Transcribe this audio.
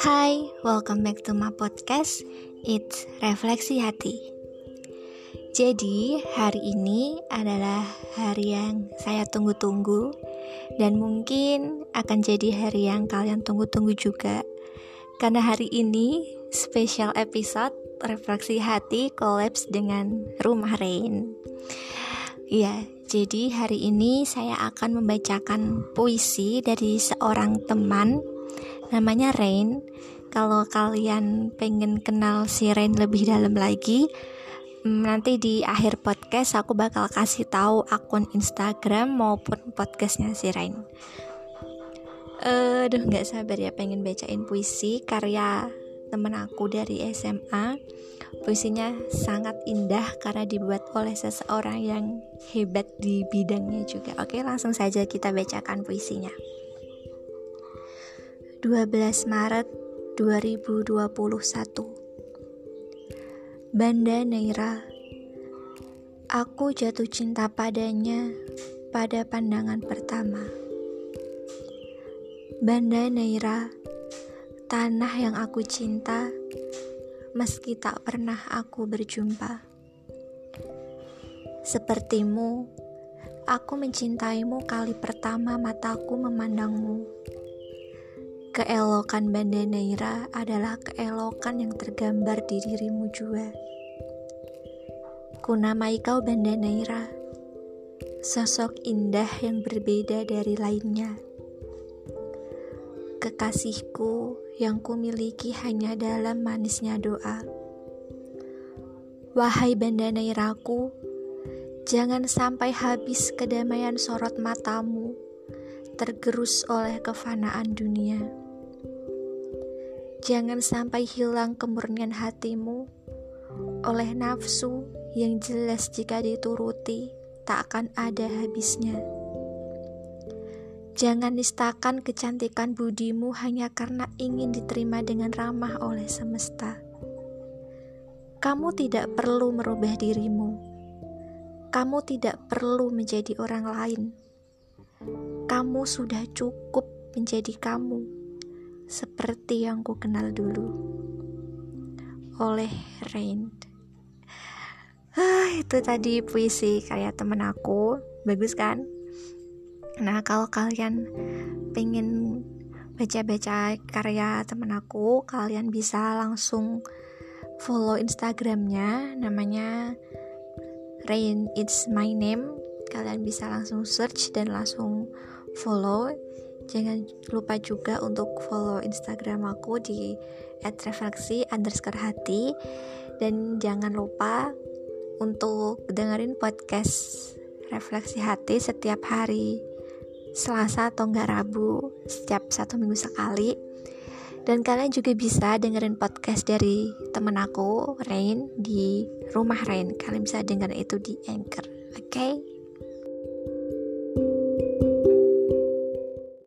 Hai, welcome back to my podcast. It's Refleksi Hati. Jadi, hari ini adalah hari yang saya tunggu-tunggu dan mungkin akan jadi hari yang kalian tunggu-tunggu juga. Karena hari ini special episode Refleksi Hati kolaps dengan Rumah Rain. Iya, jadi hari ini saya akan membacakan puisi dari seorang teman namanya Rain. Kalau kalian pengen kenal si Rain lebih dalam lagi, mm, nanti di akhir podcast aku bakal kasih tahu akun Instagram maupun podcastnya si Rain. Uh, aduh nggak sabar ya pengen bacain puisi karya temen aku dari SMA. Puisinya sangat indah karena dibuat oleh seseorang yang hebat di bidangnya juga. Oke, langsung saja kita bacakan puisinya. 12 Maret 2021 Banda Neira Aku jatuh cinta padanya pada pandangan pertama Banda Neira Tanah yang aku cinta Meski tak pernah aku berjumpa Sepertimu Aku mencintaimu kali pertama mataku memandangmu Keelokan Banda Neira adalah keelokan yang tergambar di dirimu juga. Kunamai kau Banda Neira, sosok indah yang berbeda dari lainnya. Kekasihku yang kumiliki hanya dalam manisnya doa. Wahai Banda Neiraku, jangan sampai habis kedamaian sorot matamu tergerus oleh kefanaan dunia. Jangan sampai hilang kemurnian hatimu oleh nafsu yang jelas jika dituruti tak akan ada habisnya. Jangan nistakan kecantikan budimu hanya karena ingin diterima dengan ramah oleh semesta. Kamu tidak perlu merubah dirimu. Kamu tidak perlu menjadi orang lain. Kamu sudah cukup menjadi kamu seperti yang ku kenal dulu oleh Rain. Ah, itu tadi puisi karya temen aku, bagus kan? Nah, kalau kalian pengen baca-baca karya temen aku, kalian bisa langsung follow Instagramnya, namanya Rain It's My Name. Kalian bisa langsung search dan langsung follow. Jangan lupa juga untuk follow Instagram aku di @refleksi underscore hati. Dan jangan lupa untuk dengerin podcast refleksi hati setiap hari Selasa atau enggak Rabu setiap satu minggu sekali dan kalian juga bisa dengerin podcast dari temen aku Rain di rumah Rain kalian bisa dengerin itu di Anchor oke okay?